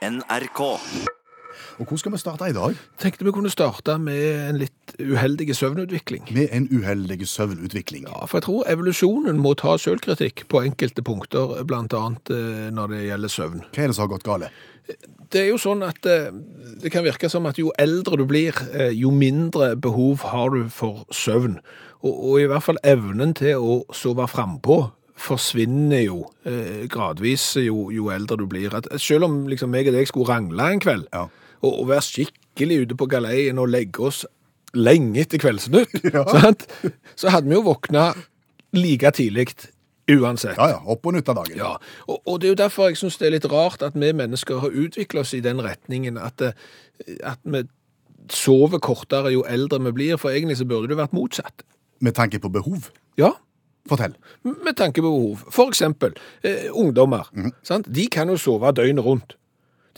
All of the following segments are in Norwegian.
NRK. Og hvor skal vi starte i dag? Tenkte vi kunne starte med en litt uheldig søvnutvikling. Med en uheldig søvnutvikling. Ja, for jeg tror evolusjonen må ta selvkritikk på enkelte punkter, blant annet eh, når det gjelder søvn. Hva er det som har gått galt? Det er jo sånn at eh, det kan virke som at jo eldre du blir, eh, jo mindre behov har du for søvn. Og, og i hvert fall evnen til å sove frampå forsvinner jo eh, gradvis jo, jo eldre du blir. At, selv om liksom meg og deg skulle rangle en kveld, Ja. og, og være skikkelig ute på galeien og legge oss lenge etter Kveldsnytt, Ja. så hadde vi jo våkna like tidlig uansett. Ja, ja. Opp og nytt av dagen. Ja, og, og det er jo derfor jeg syns det er litt rart at vi mennesker har utvikla oss i den retningen at, eh, at vi sover kortere jo eldre vi blir, for egentlig så burde det vært motsatt. Med tanke på behov. Ja, Fortell. med tanke på behov. For eksempel, eh, ungdommer, sant? de kan jo sove døgnet rundt.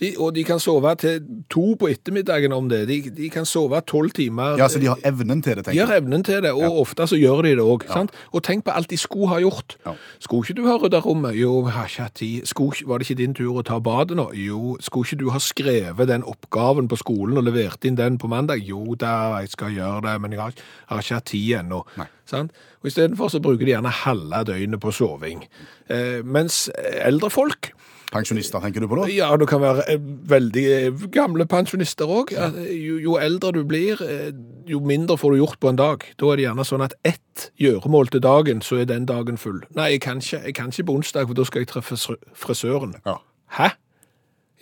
De, og de kan sove til to på ettermiddagen om det. De, de kan sove tolv timer. Ja, så de har evnen til det, tenker jeg. De har evnen til det, og ofte så gjør de det òg. Og tenk på alt de skulle ha gjort. Ja. Skulle ikke du ha rydda rommet? Jo, har ikke hatt tid. Var det ikke din tur å ta badet nå? Jo. Skulle ikke du ha skrevet den oppgaven på skolen og levert inn den på mandag? Jo da, jeg skal gjøre det, men jeg har, har ikke hatt tid ennå. Sant? Og Istedenfor så bruker de gjerne halve døgnet på soving. Eh, mens eldre folk Pensjonister, tenker du på da? ja, det kan være eh, veldig eh, gamle pensjonister òg. Jo, jo eldre du blir, eh, jo mindre får du gjort på en dag. Da er det gjerne sånn at ett gjøremål til dagen, så er den dagen full. Nei, jeg kan ikke, jeg kan ikke på onsdag, for da skal jeg treffe frisøren. Ja. Hæ?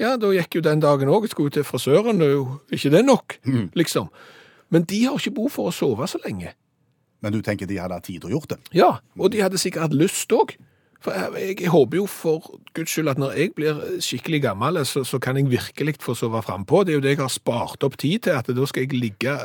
Ja, da gikk jo den dagen òg. Jeg skulle til frisøren. Det er jo ikke det nok, liksom. Men de har ikke behov for å sove så lenge. Men du tenker de hadde hatt tid til å gjort det? Ja, og de hadde sikkert hatt lyst òg. For jeg, jeg håper jo for guds skyld at når jeg blir skikkelig gammel, så, så kan jeg virkelig få sove frampå. Det er jo det jeg har spart opp tid til, at da skal jeg ligge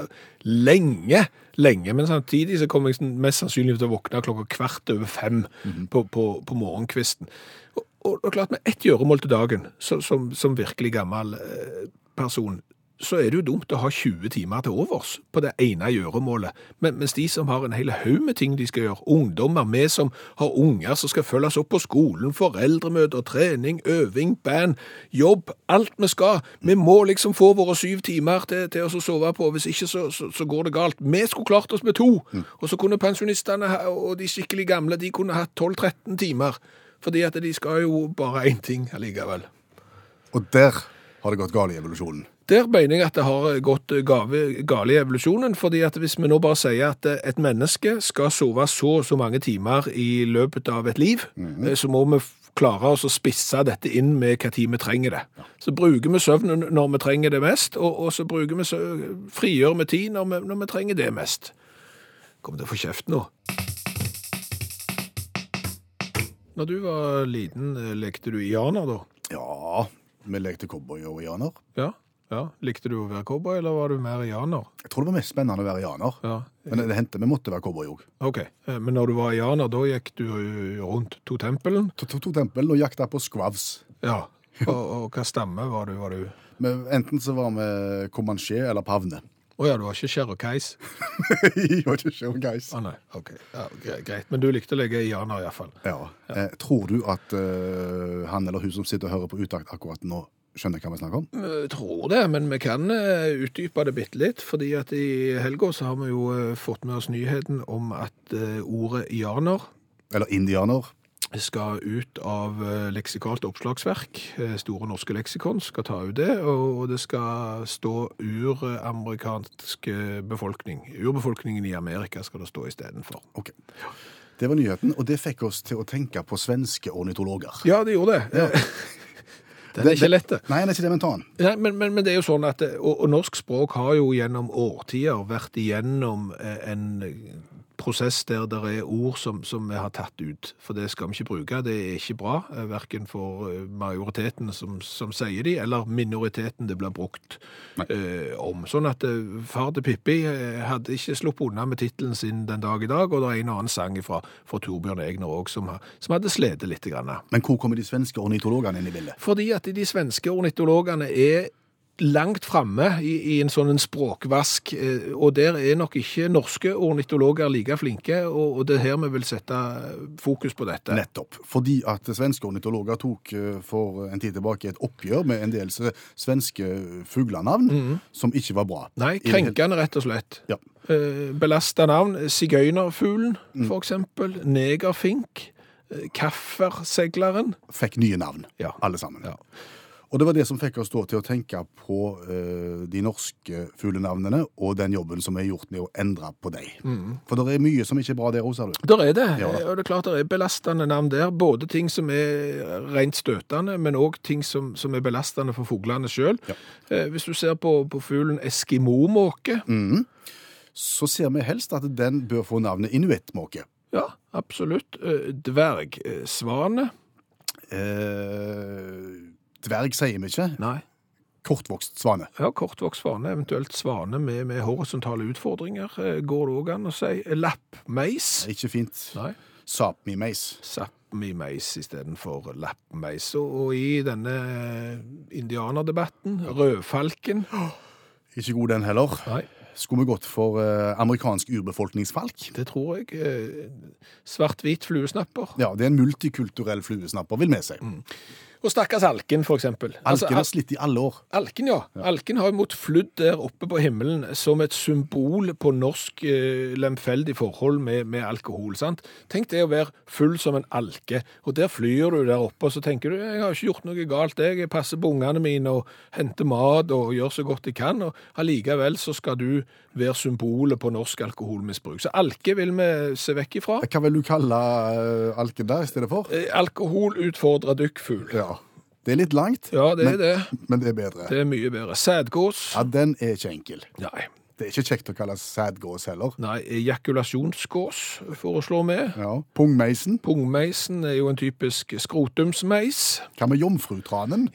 lenge, lenge. Men samtidig så kommer jeg mest sannsynlig til å våkne klokka kvart over fem på, på, på morgenkvisten. Og, og, og klart, med ett gjøremål til dagen, så, som, som virkelig gammel eh, person, så er det jo dumt å ha 20 timer til overs på det ene gjøremålet. Men, mens de som har en hel haug med ting de skal gjøre, ungdommer, vi som har unger som skal følges opp på skolen, foreldremøter, trening, øving, band, jobb, alt vi skal. Vi må liksom få våre syv timer til, til å sove på, hvis ikke så, så, så går det galt. Vi skulle klart oss med to, og så kunne pensjonistene og de skikkelig gamle, de kunne hatt 12-13 timer. Fordi at de skal jo bare én ting allikevel. Og der har det gått galt i evolusjonen. Der mener jeg at det har gått galt i evolusjonen, fordi at hvis vi nå bare sier at et menneske skal sove så og så mange timer i løpet av et liv, eh, så må vi klare oss å spisse dette inn med hva tid vi trenger det. Så bruker vi søvnen når vi trenger det mest, og, og så bruker vi sø frigjør vi tid når vi, når vi trenger det mest. Kommer til å få kjeft nå. Når du var liten, eh, lekte du Iana da? Ja, vi lekte cowboy og janer. Ja? Ja. Likte du å være cowboy, eller var du mer janer? Jeg tror det var mest spennende å være janer. Ja, Men det hendte vi måtte være cowboy òg. ok. Eh, Men når du var janer, da gikk du rundt to tempelen? To, to, to tempel og jakta på skvavs. Ja. Og, og hva stamme var du? Var du? Men enten så var vi comanché eller pavne. Å ja, du var ikke cherokais? Jeg var ikke guys. Å nei, ok. Ja, greit. Men du likte å legge i janer iallfall. Ja. Eh, tror du at uh, han eller hun som sitter og hører på utakt akkurat nå, skjønner hva vi snakker om? Jeg tror det, men vi kan eh, utdype det bitte litt. fordi at i helga så har vi jo eh, fått med oss nyheten om at eh, ordet janer Eller indianer? skal ut av leksikalt oppslagsverk. Store norske leksikon skal ta ut det, og det skal stå uramerikansk befolkning. Urbefolkningen i Amerika skal det stå istedenfor. Ok. Det var nyheten, og det fikk oss til å tenke på svenske ornitologer. Ja, det gjorde det. Den er ikke lett. Nei, den er ikke det, men ta den. Nei, men, men, men det er jo sånn at eh, og, og norsk språk har jo gjennom årtier vært igjennom eh, en prosess der det er ord som, som vi har tatt ut. For det skal vi ikke bruke. Det er ikke bra. eh, Verken for eh, majoriteten som, som sier de, eller minoriteten det blir brukt eh, om. Sånn at eh, far til Pippi eh, hadde ikke sluppet unna med tittelen sin den dag i dag, og det er en annen sang fra, fra Torbjørn Egner òg som, som hadde slitt litt. Grann. Men hvor kommer de svenske ornitologene inn i bildet? Fordi at de svenske ornitologene er langt framme i, i en sånn en språkvask, eh, og der er nok ikke norske ornitologer like flinke, og, og det er her vi vil sette fokus på dette. Nettopp. Fordi at svenske ornitologer tok eh, for en tid tilbake et oppgjør med en del svenske fuglenavn som ikke var bra. Nei, krenkende rett og slett. Ja. Eh, Belasta navn. Sigøynerfuglen, for eksempel. Negerfink. Kaffersegleren. Fikk nye navn, Ja. alle sammen. Ja. Og det var det som fikk oss til å tenke på uh, de norske fuglenavnene og den jobben som er gjort med å endre på dem. For det er mye som ikke er bra der òg, sa du. Der er det, Ja eh, og det er klart det er belastende navn der. Både ting som er rent støtende, men òg ting som, som er belastende for fuglene sjøl. Ja. Uh, hvis du ser på, på fuglen eskimomåke, Så ser vi helst at den bør få navnet inuittmåke. ja, absolutt. Eh, Dvergsvane, Eh, dverg sier vi ikke. nei. Kortvokst svane. Ja, kortvokst svane, eventuelt svane med, med horisontale utfordringer, eh, går det òg an å si. Lappmeis. Ikke fint. Nei. Sapmi-meis. Sápmi-meis istedenfor lappmeis. Og, og i denne eh, indianerdebatten, rødfalken Ikke god den heller. Nei, Skulle vi gått for eh, amerikansk urbefolkningsfalk? det tror jeg. Svart-hvit fluesnapper. Ja, det er en multikulturell fluesnapper, vil vi si. Og stakkars alken, for eksempel. Altså, Alken har slitt i alle år. Alken, ja. Alken har imot flydd der oppe på himmelen som et symbol på norsk eh, lemfeldig forhold med, med alkohol. sant? Tenk det å være full som en alke, og der flyr du der oppe, og så tenker du jeg har ikke gjort noe galt, jeg, passer på ungene mine og henter mat og gjør så godt jeg kan, og allikevel så skal du være symbolet på norsk alkoholmisbruk. Så alke vil vi se vekk ifra. Hva vil du kalle uh, alken der i stedet for? Eh, Alkohol utfordrer dykkfugl. Ja. Det er litt langt, Ja, det er men, det. men det er bedre. Det er mye bedre. Sædgås? Ja, Den er ikke enkel. Nei. Det er ikke kjekt å kalle sædgås heller. Nei, ejakulasjonsgås foreslår vi. Ja. Pungmeisen. Pungmeisen er jo en typisk skrotumsmeis. Hva med jomfrutranen?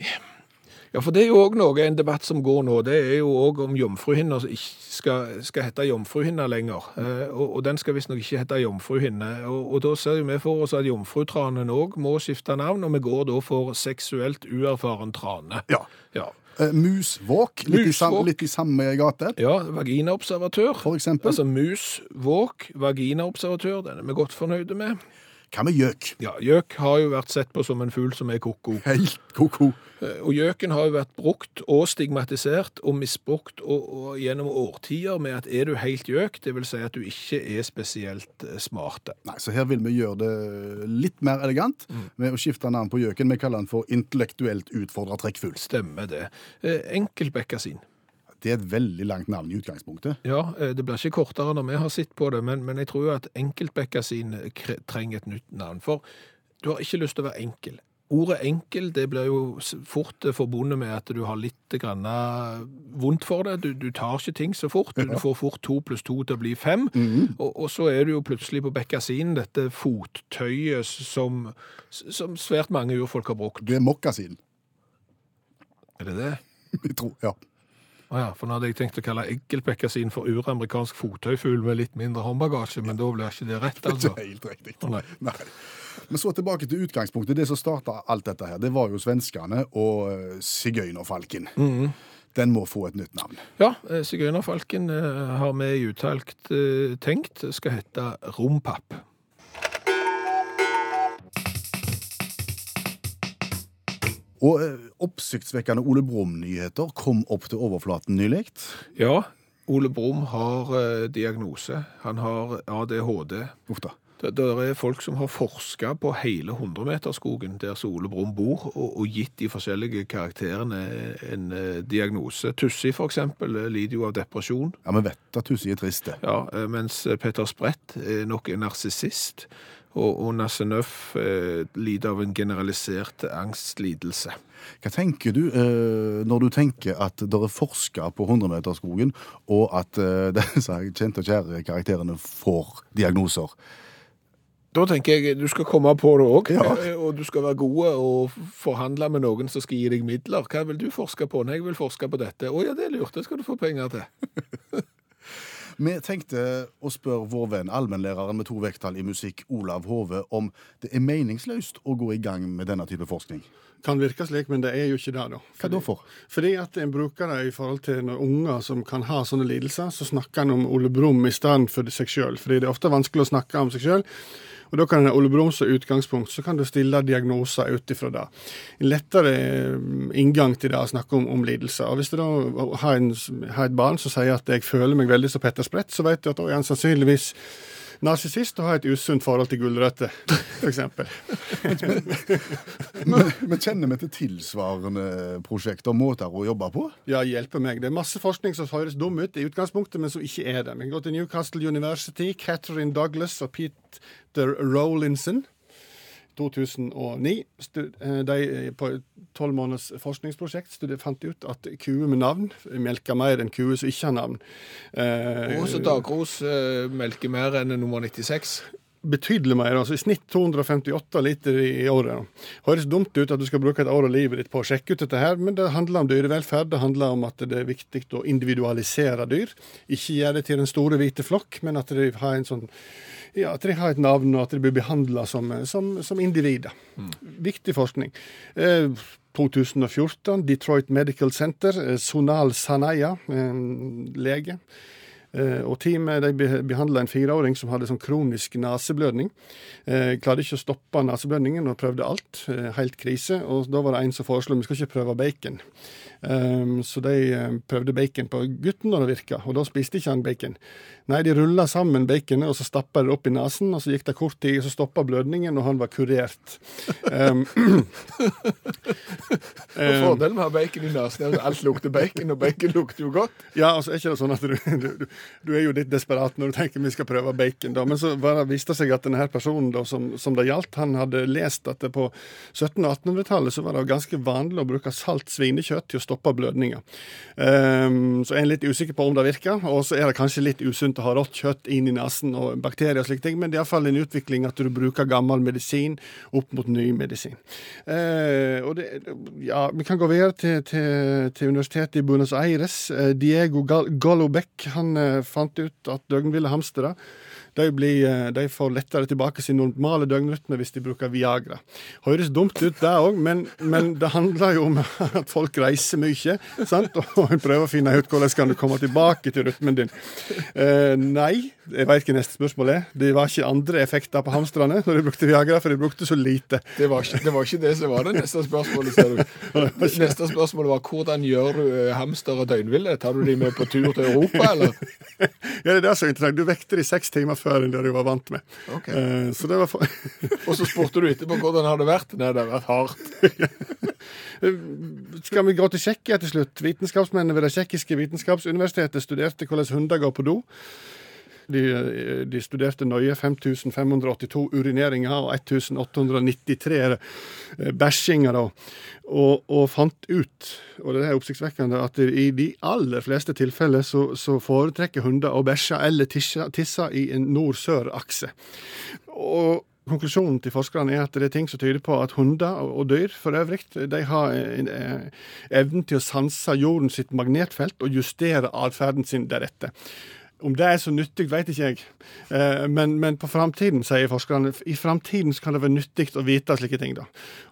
Ja, for det er jo òg noe, en debatt som går nå, det er jo òg om jomfruhinna skal, skal hete jomfruhinna lenger. Eh, og, og den skal visstnok ikke hete jomfruhinne. Og, og da ser vi for oss at jomfrutranen òg må skifte navn, og vi går da for seksuelt uerfaren trane. Ja. Ja. Eh, musvåk. Litt, i litt i samme gate, Ja, vaginaobservatør. for eksempel. Altså mus, våk, vaginaobservatør, den er vi godt fornøyde med. Hva med gjøk? Ja, Gjøk har jo vært sett på som en fugl som er ko-ko. Helt ko-ko. Eh, Og gjøken har jo vært brukt og stigmatisert og misbrukt og, og gjennom årtier med at er du helt gjøk, det vil si at du ikke er spesielt smart. smarte. Nei, så her vil vi gjøre det litt mer elegant med å skifte navn på gjøken. Vi kaller den for intellektuelt utfordra trekkfugl. Stemmer det. Eh, Enkeltbekkasin. Det er et veldig langt navn i utgangspunktet. Ja, eh, det blir ikke kortere når vi har sett på det, men, men jeg tror jo at enkeltbekkasin sin trenger et nytt navn. For du har ikke lyst til å være enkel. Ordet enkel det blir jo fort eh, forbundet med at du har litt grann eh, vondt for det. Du, du tar ikke ting så fort. Du, får fort to pluss to til å bli fem. og, og så er du jo plutselig på bekkasin, dette fottøyet som, som svært mange urfolk har brukt. Det er mokkasin. Er det det? Jeg tror, ja. Å ja, for nå hadde jeg tenkt å kalle eggelpekkasin for uramerikansk fottøyfugl med litt mindre håndbagasje, men da blir ikke det rett, Det altså. er ikke helt riktig. Å, nei. Nei. Men så tilbake til utgangspunktet. Det som starta alt dette her, det var jo svenskene og sigøynerfalken. Mm -hmm. Den må få et nytt navn. Ja, eh, sigøynerfalken eh, har vi i uttalgt eh, tenkt skal hete Rompapp. Og eh, oppsiktsvekkende Ole Brumm-nyheter kom opp til overflaten nylig. Ja, Ole Brumm har eh, diagnose. Han har ADHD. Uff da. Det, det er folk som har forska på hele 100-meterskogen der Ole Brumm bor, og, og gitt de forskjellige karakterene en en diagnose. Tussi, for eksempel, eh, lider jo av depresjon. Ja, Vi vet at Tussi er trist. Ja, eh, mens Petter Sprett er nok en narsissist, og, og Nassenøff eh, lider av en generalisert angstlidelse. Hva tenker du eh, når du tenker at det er forska på 100-meterskogen, og at eh, disse kjente og kjære karakterene får diagnoser? Da tenker jeg du skal komme på det òg, Ja. og du skal være god og forhandle med noen som skal gi deg midler. Hva vil du forske på? Nei, jeg vil forske på dette. Å ja, det er lurt, det skal du få penger til. Vi tenkte å spørre vår venn allmennlæreren med to vekttall i musikk, Olav Hove, om det er meningsløst å gå i gang med denne type forskning. Kan virke slik, men det er jo ikke det, da. Hva da for? Fordi at en bruker det i forhold til når unger som kan ha sånne lidelser, så snakker en om Ole Brumm i stedet for seg sjøl. Fordi det er ofte vanskelig å snakke om seg sjøl. Og da kan en ha Ole Brumm som utgangspunkt, så kan du stille diagnoser ut ifra det. En lettere mm, inngang til det å snakke om, om lidelser. Og hvis du da har, en, har et barn som sier at 'jeg føler meg veldig som Petter Sprett', så vet du at da er han sannsynligvis narsissist og har et usunt forhold til gulrøtter, f.eks. Men kjenner vi til tilsvarende prosjekter måter å jobbe på? Ja, hjelpe meg. Det er masse forskning som høres dum ut i utgangspunktet, men som ikke er det. Vi kan gå til Newcastle University, Catherine Douglas og Peter Rowlinson. 2009. Eh, De på et tolv måneders forskningsprosjekt fant ut at kuer med navn melker mer enn kuer som ikke har navn. Eh, Og Dagros eh, melker mer enn nummer 96. betydelig mer, altså i snitt 258 liter i, året. Høres dumt ut at du skal bruke et år av livet ditt på å sjekke ut dette her, men det handler om dyrevelferd. Det handler om at det er viktig å individualisere dyr. Ikke gjøre det til den store hvite flokk, men at de har en sånn ja, at de har et navn, og at de blir behandla som, som, som individer. Viktig forskning. Eh, 2014, Detroit Medical Center, eh, Sonal Sanaya, eh, lege, og teamet de behandla en fireåring som hadde sånn kronisk neseblødning. Eh, klarte ikke å stoppe neseblødningen og prøvde alt. Eh, helt krise. Og da var det en som foreslo vi skal ikke prøve bacon. Um, så de eh, prøvde bacon på gutten, og det virka. Og da spiste ikke han bacon. Nei, de rulla sammen baconet, og så stappa det opp i nesen, og så gikk det kort tid, og så stoppa blødningen, og han var kurert. Um, Fordelen med å ha bacon i nesen er at alt lukter bacon, og bacon lukter jo godt. Ja, altså er ikke det sånn at du, du, du er jo litt desperat når du tenker vi skal prøve bacon, da. Men så bare viste det seg at denne personen da, som, som det gjaldt, han hadde lest at det på 1700- og 1800-tallet så var det ganske vanlig å bruke salt svinekjøtt til å stoppe blødninger. Um, så jeg er litt usikker på om det virker, og så er det kanskje litt usunt å ha rått kjøtt inn i nesen og bakterier og slike ting, men det er iallfall en utvikling at du bruker gammel medisin opp mot ny medisin. Uh, og det, ja, vi kan gå videre til, til, til universitetet i Buenos Aires. Eh, Diego Gal- Golobeck han eh, fant ut at døgnville hamstere de, blir, eh, de får lettere tilbake sin normale døgnrytme hvis de bruker Viagra. Høres dumt ut, det òg, men, men det handler jo om at folk reiser mye. Sant? Og en prøver å finne ut hvordan kan du komme tilbake til rytmen din. Eh, nei, jeg veit hva neste spørsmål er. Det var ikke andre effekter på hamstrene når de brukte Viagra, for de brukte så lite. Det var, ikke, det var ikke det som var det neste spørsmålet, ser du. Neste spørsmål var hvordan gjør du hamstere hamster og døgnville? Tar du de med på tur til Europa, eller? Ja, det er det som er interessant. Du vekter de seks timer før enn det du var vant med. Okay. Eh, så det var for... Og så spurte du etterpå hvordan har det vært. Nei, det har vært hardt. Skal vi gå til Tsjekkia til slutt? Vitenskapsmennene ved det tsjekkiske vitenskapsuniversitetet studerte hvordan hunder går på do. De, de studerte nøye 5582 urineringer og 1893 eh, bæsjinger, og, og fant ut, og det er oppsiktsvekkende, at i de aller fleste tilfeller så, så foretrekker hunder å bæsje eller tisse, i en nord-sør-akse. Og Konklusjonen til forskerne er at det er ting som tyder på at hunder og dyr for øvrig de har eh, evnen til å sanse jorden sitt magnetfelt og justere atferden sin deretter. Om det er så nyttig, vet ikke jeg. Eh, Men, men på framtiden, sier forskerne, i framtiden kan det være nyttig å vite slike ting. da.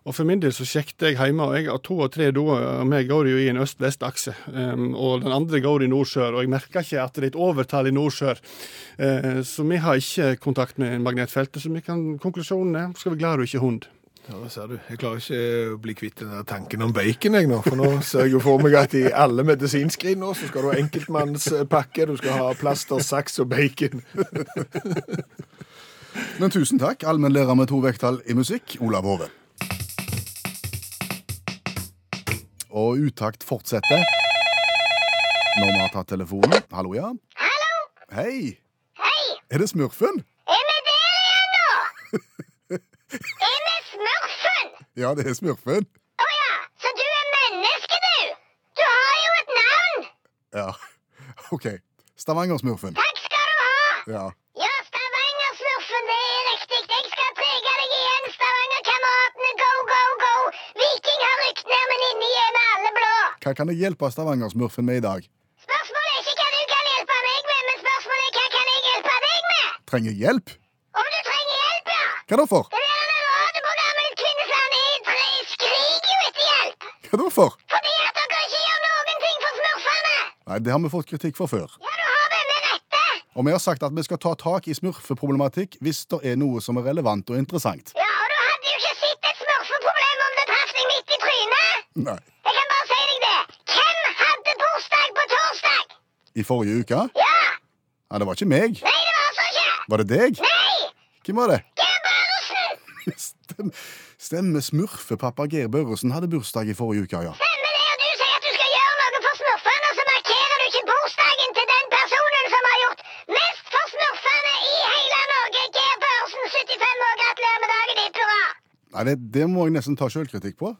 Og For min del så sjekket jeg hjemme, og jeg har to og tre doer og meg går jo i en øst-vest-akse. um, Og den andre går i nord-sør, og jeg merker ikke at det er et overtall i nord-sør. Eh, Så vi har ikke kontakt med magnetfeltet, så vi kan, konklusjonen er skal vi glad du ikke hund. Ja, det ser du. Jeg klarer ikke å bli kvitt den der tanken om bacon, jeg nå. For nå ser jeg jo for meg at i alle medisinskrin nå, så skal du ha enkeltmannspakke, du skal ha plaster, saks og bacon. Men tusen takk, allmennlærer med to vekttall i musikk, Olav Hove. Og utakt fortsetter. Når vi har tatt telefonen. Hallo, ja? Hallo? Hei! Hei! Er det Smurfen? Er vi der igjen nå? smurfen? Ja, det er Smurfen. Å ja, så du er menneske, du? Du har jo et navn. Ja, OK. Stavanger-smurfen. Takk skal du ha. Ja. Ja, Stavanger-smurfen, det er riktig. Jeg skal trege deg igjen, Stavanger-kameratene. Go, go, go. Viking har rykt ned, men inni er vi alle blå. Hva kan jeg hjelpe Stavanger-smurfen med i dag? Spørsmålet er ikke hva du kan hjelpe meg med, men spørsmålet er hva kan jeg hjelpe deg med? Trenger hjelp? Om du trenger hjelp, ja. Hva da for? Hva da for? Fordi at dere ikke gjør noen ting for smurfene. Nei, det har vi fått kritikk for før. Ja, du har det med rette. Og vi har sagt at vi skal ta tak i smurfeproblematikk hvis det er noe som er relevant og interessant. Ja, og du hadde jo ikke sett et smurfeproblem om det traff deg midt i trynet. Nei. Jeg kan bare si deg det. Hvem hadde bursdag på torsdag? I forrige uke? Ja. Ja, det var ikke meg. Nei, det var altså ikke. Var det deg? Nei. Hvem var det? Geir Børresen. Stem, stemmer smurfepappa Geir Børresen hadde bursdag i forrige uke, ja. Stemmer det, og du sier at du skal gjøre noe for smurfene, så markerer du ikke bursdagen til den personen som har gjort mest for smurfene i hele Norge. Geir Børresen, 75 år, gratulerer med dagen ditt, hurra. Nei, det, det må jeg nesten ta sjølkritikk på.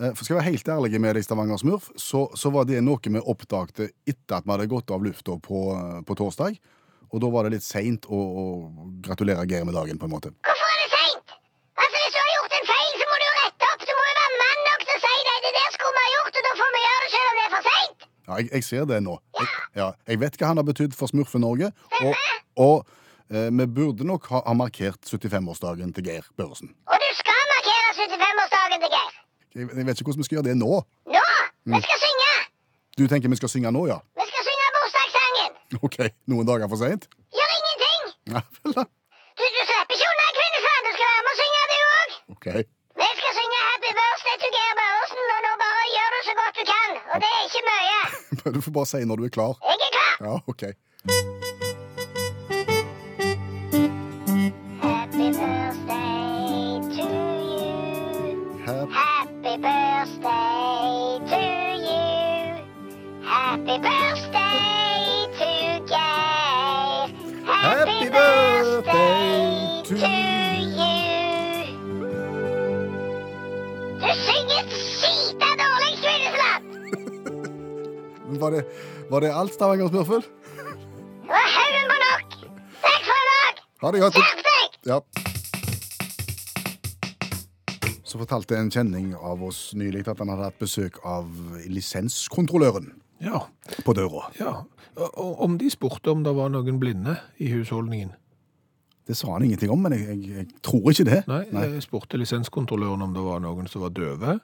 Eh, For skal jeg være helt ærlig med deg, Stavanger Smurf, så, så var det noe vi oppdagte etter at vi hadde gått av lufta på, eh, på torsdag. Og da var det litt seint å, å gratulere Geir med dagen, på en måte. Hvorfor er det seint? Altså, hvis du har gjort en feil, så må du jo rette opp. Du må jo være mann nok til å si det. Det der skulle vi ha gjort, og da får vi gjøre det selv om det er for seint. Ja, jeg, jeg ser det nå. Jeg, ja, jeg vet hva han har betydd for Smurfe-Norge. Og, og eh, vi burde nok ha, ha markert 75-årsdagen til Geir Børresen. Og du skal markere 75-årsdagen til Geir. Jeg, jeg vet ikke hvordan vi skal gjøre det nå. Nå! Vi skal synge! Du tenker vi skal synge nå, ja? Vi skal synge bursdagssangen. OK, noen dager for seint? Gjør ingenting. Ja vel, da. Du, du slipper ikke unna Kvinnesland. Du skal være med og synge, du òg. OK. Du får bare si når du er klar. Jeg er klar. Ja, OK. Happy birthday to you. Happy birthday to you. Happy birthday Var det, var det alt, Stavanger Smurfugl? Det var haugen på nok. Takk for i dag. Ha det godt. Skjerp deg. Ja. Så fortalte en kjenning av oss nylig at han hadde hatt besøk av lisenskontrolløren Ja, på døra. ja. Og- om de spurte om det var noen blinde i husholdningen? Det sa han ingenting om, men jeg, jeg, jeg tror ikke det. Nei, jeg spurte lisenskontrolløren om det var noen som var døve.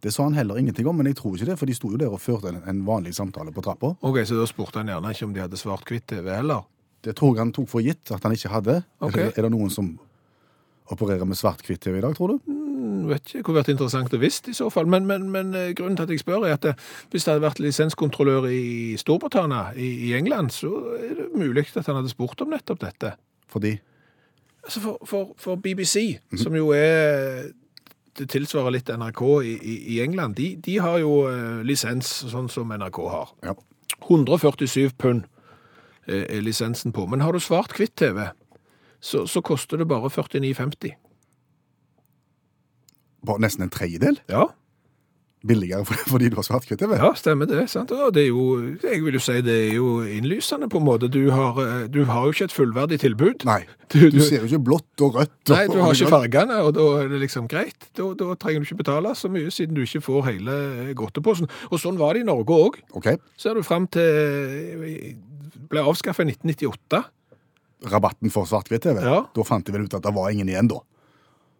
Det sa han heller ingenting om, men jeg tror ikke det, for de sto jo der og førte en, en vanlig samtale på trappa. Ok, Så da spurte han gjerne ikke om de hadde svart-hvitt-TV heller? Det tror jeg han tok for gitt at han ikke hadde. Okay. Er, det, er det noen som opererer med svart-hvitt-TV i dag, tror du? Mm, vet ikke, Det kunne vært interessant å visst i så fall. Men, men, men eh, grunnen til at jeg spør, er at eh, hvis det hadde vært lisenskontrollør i Storbritannia, i, i England, så er det mulig at han hadde spurt om nettopp dette. Fordi Altså for, for, for BBC, som jo er tilsvarer litt NRK i, i, England. De, de har jo eh, lisens, sånn som NRK har. Ja. 147 pund eh, er lisensen på. Men har du svart kvitt-TV, så, så koster det bare 49,50. Bare nesten en tredjedel Ja, billigere fordi du har svart-hvitt-TV? ja, stemmer det. sant? Og det er jo, jeg vil jo si det er jo innlysende på en måte. Du har, eh, du har jo ikke et fullverdig tilbud. Nei. Du, Du du, ser jo ikke blått og rødt. nei, du har ikke fargene, og da er det liksom greit. Da, da trenger du ikke betale så mye, siden du ikke får hele godteposen. Og sånn var det i Norge òg. Okay. Ser du fram til ble avskaffa i 1998. Rabatten for svart-hvitt-TV? Ja. Da fant de vel ut at det var ingen igjen, da?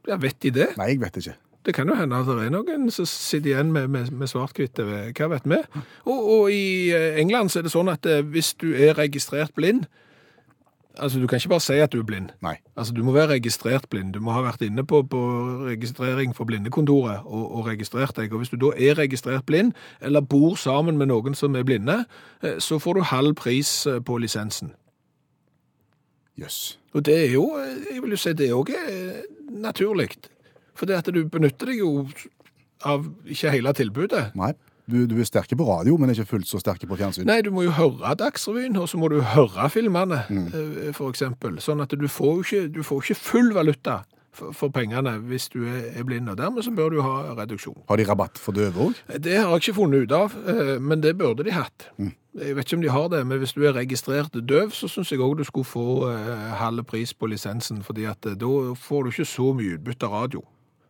Ja, vet de det? Nei, jeg vet ikke. Det kan jo hende at det er noen som sitter igjen med, med, med svart-hvitt-TV. Hva vet vi? Og, og i eh, England så er det sånn at eh, hvis du er registrert blind Altså, du kan ikke bare si at du er blind. Nei. Altså, Du må være registrert blind. Du må ha vært inne på, på registrering for blindekontoret og, og registrert deg. Og Hvis du da er registrert blind, eller bor sammen med noen som er blinde, eh, så får du halv pris på lisensen. Jøss. Og det er jo, jeg vil jo si det òg er naturlig. For det at du benytter deg jo av ikke hele tilbudet. Nei. Du, du er sterke på radio, men ikke fullt så sterke på fjernsyn. Nei, du må jo høre Dagsrevyen, og så må du høre filmene, mm. for eksempel. Sånn at du får jo ikke, du får ikke full valuta for, for pengene hvis du er, blind, og dermed så bør du ha reduksjon. Har de rabatt for døve òg? Det har jeg ikke funnet ut av, eh, men det burde de hatt. Jeg vet ikke om de har det, men hvis du er registrert døv, så syns jeg òg du skulle få eh, halv pris på lisensen, fordi at eh, da får du ikke så mye utbytte av radio.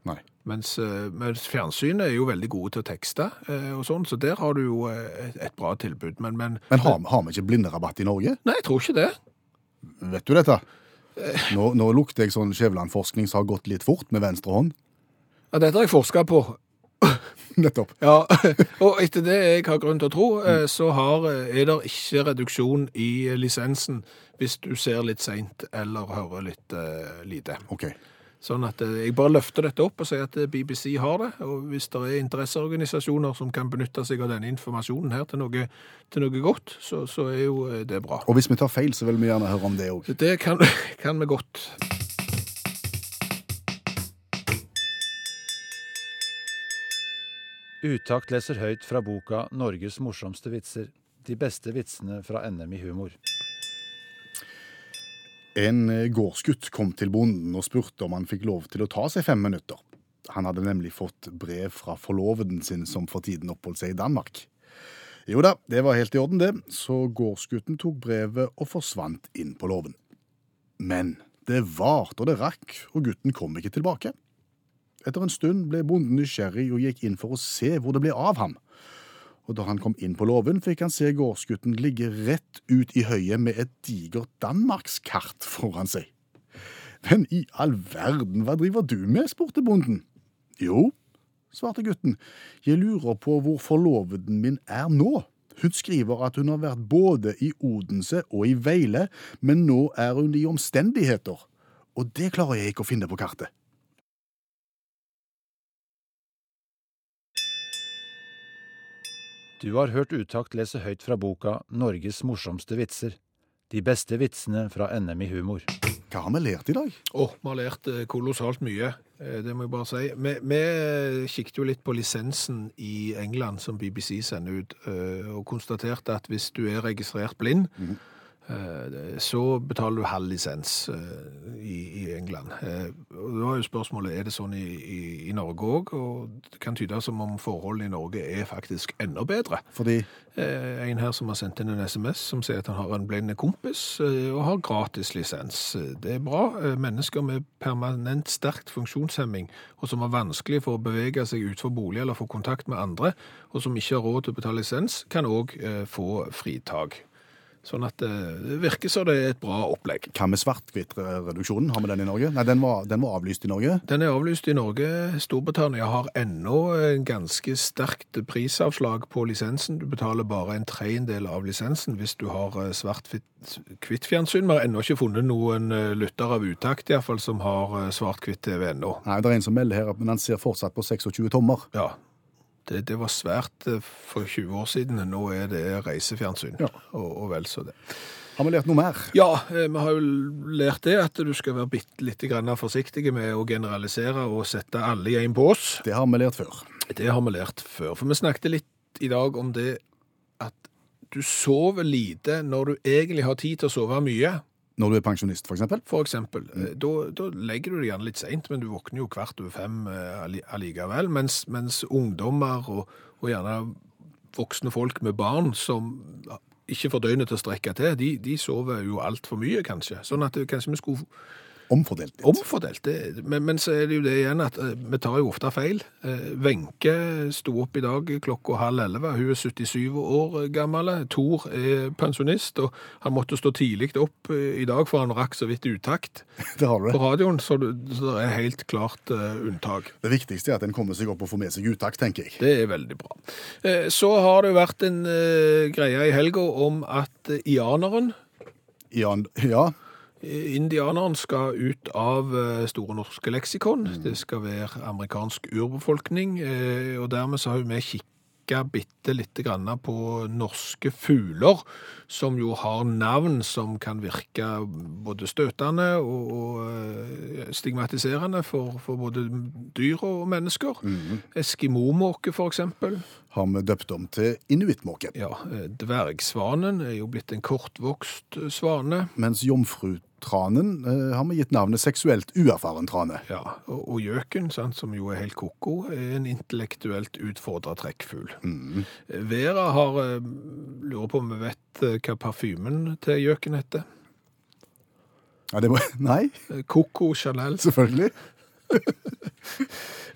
Nei. Mens, eh, mens fjernsynet er jo veldig gode til å tekste, eh, og sånn, så der har du jo eh, et, et bra tilbud. Men, men Men har, har vi ikke blinderabatt i Norge? Nei, jeg tror ikke det. Vet du dette? Nå, nå lukter jeg sånn Skjæveland-forskning som har gått litt fort med venstre hånd. Ja, dette har jeg forska på. Nettopp. Ja, og etter det jeg har grunn til å tro, eh, så har, er det ikke reduksjon i lisensen hvis du ser litt seint eller hører litt uh, lite. Ok. Sånn at eh, jeg bare løfter dette opp og sier at eh, BBC har det, og hvis det er interesseorganisasjoner som kan benytte seg av denne informasjonen her til noe, til noe godt, så, så er jo eh, det bra. Og hvis vi tar feil, så vil vi gjerne høre om det òg. Det kan, kan vi godt. Utakt leser høyt fra boka 'Norges morsomste vitser'. De beste vitsene fra NM i humor. En eh, gårdsgutt kom til bonden og spurte om han fikk lov til å ta seg fem minutter. Han hadde nemlig fått brev fra forloveden sin som for tiden oppholdt seg i Danmark. Jo da, det var helt i orden det, så gårdsgutten tok brevet og forsvant inn på låven. Men det varte og det rakk, og gutten kom ikke tilbake. Etter en stund ble bonden nysgjerrig og gikk inn for å se hvor det ble av ham. Og da han kom inn på låven, fikk han se gårdsgutten ligge rett ut i høyet med et digert danmarkskart foran seg. Men i all verden, hva driver du med? spurte bonden. Jo, svarte gutten, jeg lurer på hvor forloveden min er nå. Hun skriver at hun har vært både i Odense og i Veile, men nå er hun i omstendigheter. Og det klarer jeg ikke å finne på kartet. Du har hørt Utakt lese høyt fra boka 'Norges morsomste vitser'. De beste vitsene fra NM i humor. Hva har vi lært i dag? Å, vi har lært eh, kolossalt mye, eh, det må jeg bare si. Vi, vi kikket jo litt på lisensen i England som BBC sender ut, eh, og konstaterte at hvis du er registrert blind, eh, så betaler du halv lisens eh, i, i England. Eh, da er jo spørsmålet, er det sånn i, i, i Norge òg? Og det kan tyde som om forholdene i Norge er faktisk enda bedre. Fordi Eh, En her som har sendt inn en SMS som sier at han har en blind kompis eh, og har gratis lisens. Eh, Det er bra. Eh, Mennesker med permanent sterkt funksjonshemming og som har vanskelig for å bevege seg utenfor bolig eller få kontakt med andre, og som ikke har råd til å betale lisens, kan òg få fritak. Sånn at eh, det virker som det er et bra opplegg. hva med svart-hvitt-reduksjonen? Har vi den i Norge? Nei, den var, den var avlyst i Norge. Den er avlyst i Norge. Storbritannia har ennå en ganske sterkt prisavslag på lisensen. Du betaler bare en tredjedel av lisensen hvis du har eh, svart-hvitt-fjernsyn. Vi har ennå ikke funnet noen eh, lytter av utakt i hvert fall, som har svart-hvitt-TV ennå. Nei, det er en som melder her, men han ser fortsatt på 26 tommer. Ja, det, det var svært eh, for 20 år siden. Nå er det reisefjernsyn, Ja. og, og vel så det. Har vi lært noe mer? Ja, eh, vi har jo lært det, at du skal være bitte litt grann forsiktig med å generalisere og sette alle i en bås. Det har vi lært før. Det har vi lært før. For vi snakket litt i dag om det at du sover lite når du egentlig har tid til å sove mye. Når du er pensjonist, for eksempel. For eksempel. Eh, Da, da legger du deg gjerne litt seint, men du våkner jo kvart over fem eh, allikevel. Mens, mens ungdommer og, og gjerne voksne folk med barn som ikke får døgnet til å strekke til, de, de sover jo altfor mye, kanskje. Sånn at kanskje vi skulle Omfordelt litt. Omfordelt. Det, men, men så er det jo det igjen at eh, vi tar jo ofte feil. Eh, Wenche sto opp i dag klokka halv elleve. Hun er 77 år gammel. Tor er pensjonist, og han måtte stå tidlig opp eh, i dag, for han rakk så vidt utakt Det har du på radioen. Så det, så det er helt klart eh, unntak. Det viktigste er at en kommer seg opp og får med seg utakt, tenker jeg. Det er veldig bra. Eh, Så har det vært en eh, greie i helga om at eh, ianeren Jan, ja, Indianeren skal ut av eh, Store norske leksikon. Det skal være amerikansk urbefolkning, eh, og dermed så har vi kikka bitte lite grann på norske fugler, som jo har navn som kan virke både støtende og, og eh, stigmatiserende for, for både dyr og mennesker. Eskimomåke, for eksempel. har vi døpt om til inuittmåke. Ja, dvergsvanen er jo blitt en kortvokst svane. Mens jomfrutranen eh, har vi gitt navnet seksuelt uerfaren trane. Ja, og, og gjøken, sant, som jo er helt koko, er en intellektuelt utfordra trekkfugl. Vera har eh, lurer på om vi vet eh, hva parfymen til gjøken heter. Ja, det må, nei, Eh, Coco Chanel. selvfølgelig.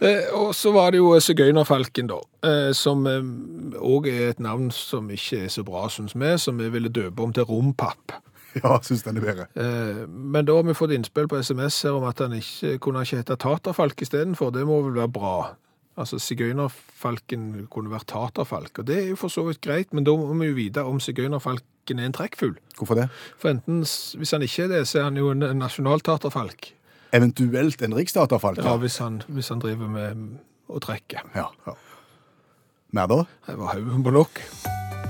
Eh, og så var det jo sigøynerfalken, da, som òg er et navn som ikke er så bra, syns vi, som vi ville døpe om til Rompapp. Ja, syns den er bedre. Eh, Men da har vi fått innspill på SMS her om at han ikke kunne ikke hete taterfalk istedenfor. Det må vel være bra. Altså, sigøynerfalken kunne vært taterfalk, og det er jo for så vidt greit, men da må vi jo vite om sigøynerfalken er en trekkfugl. Hvorfor det? For enten, hvis han ikke er det, så er han jo en nasjonaltaterfalk. Eventuelt en riksdaterfalk. Ja, hvis han, hvis han driver med å trekke. ja. ja. Mer da? Det var haugen på nok.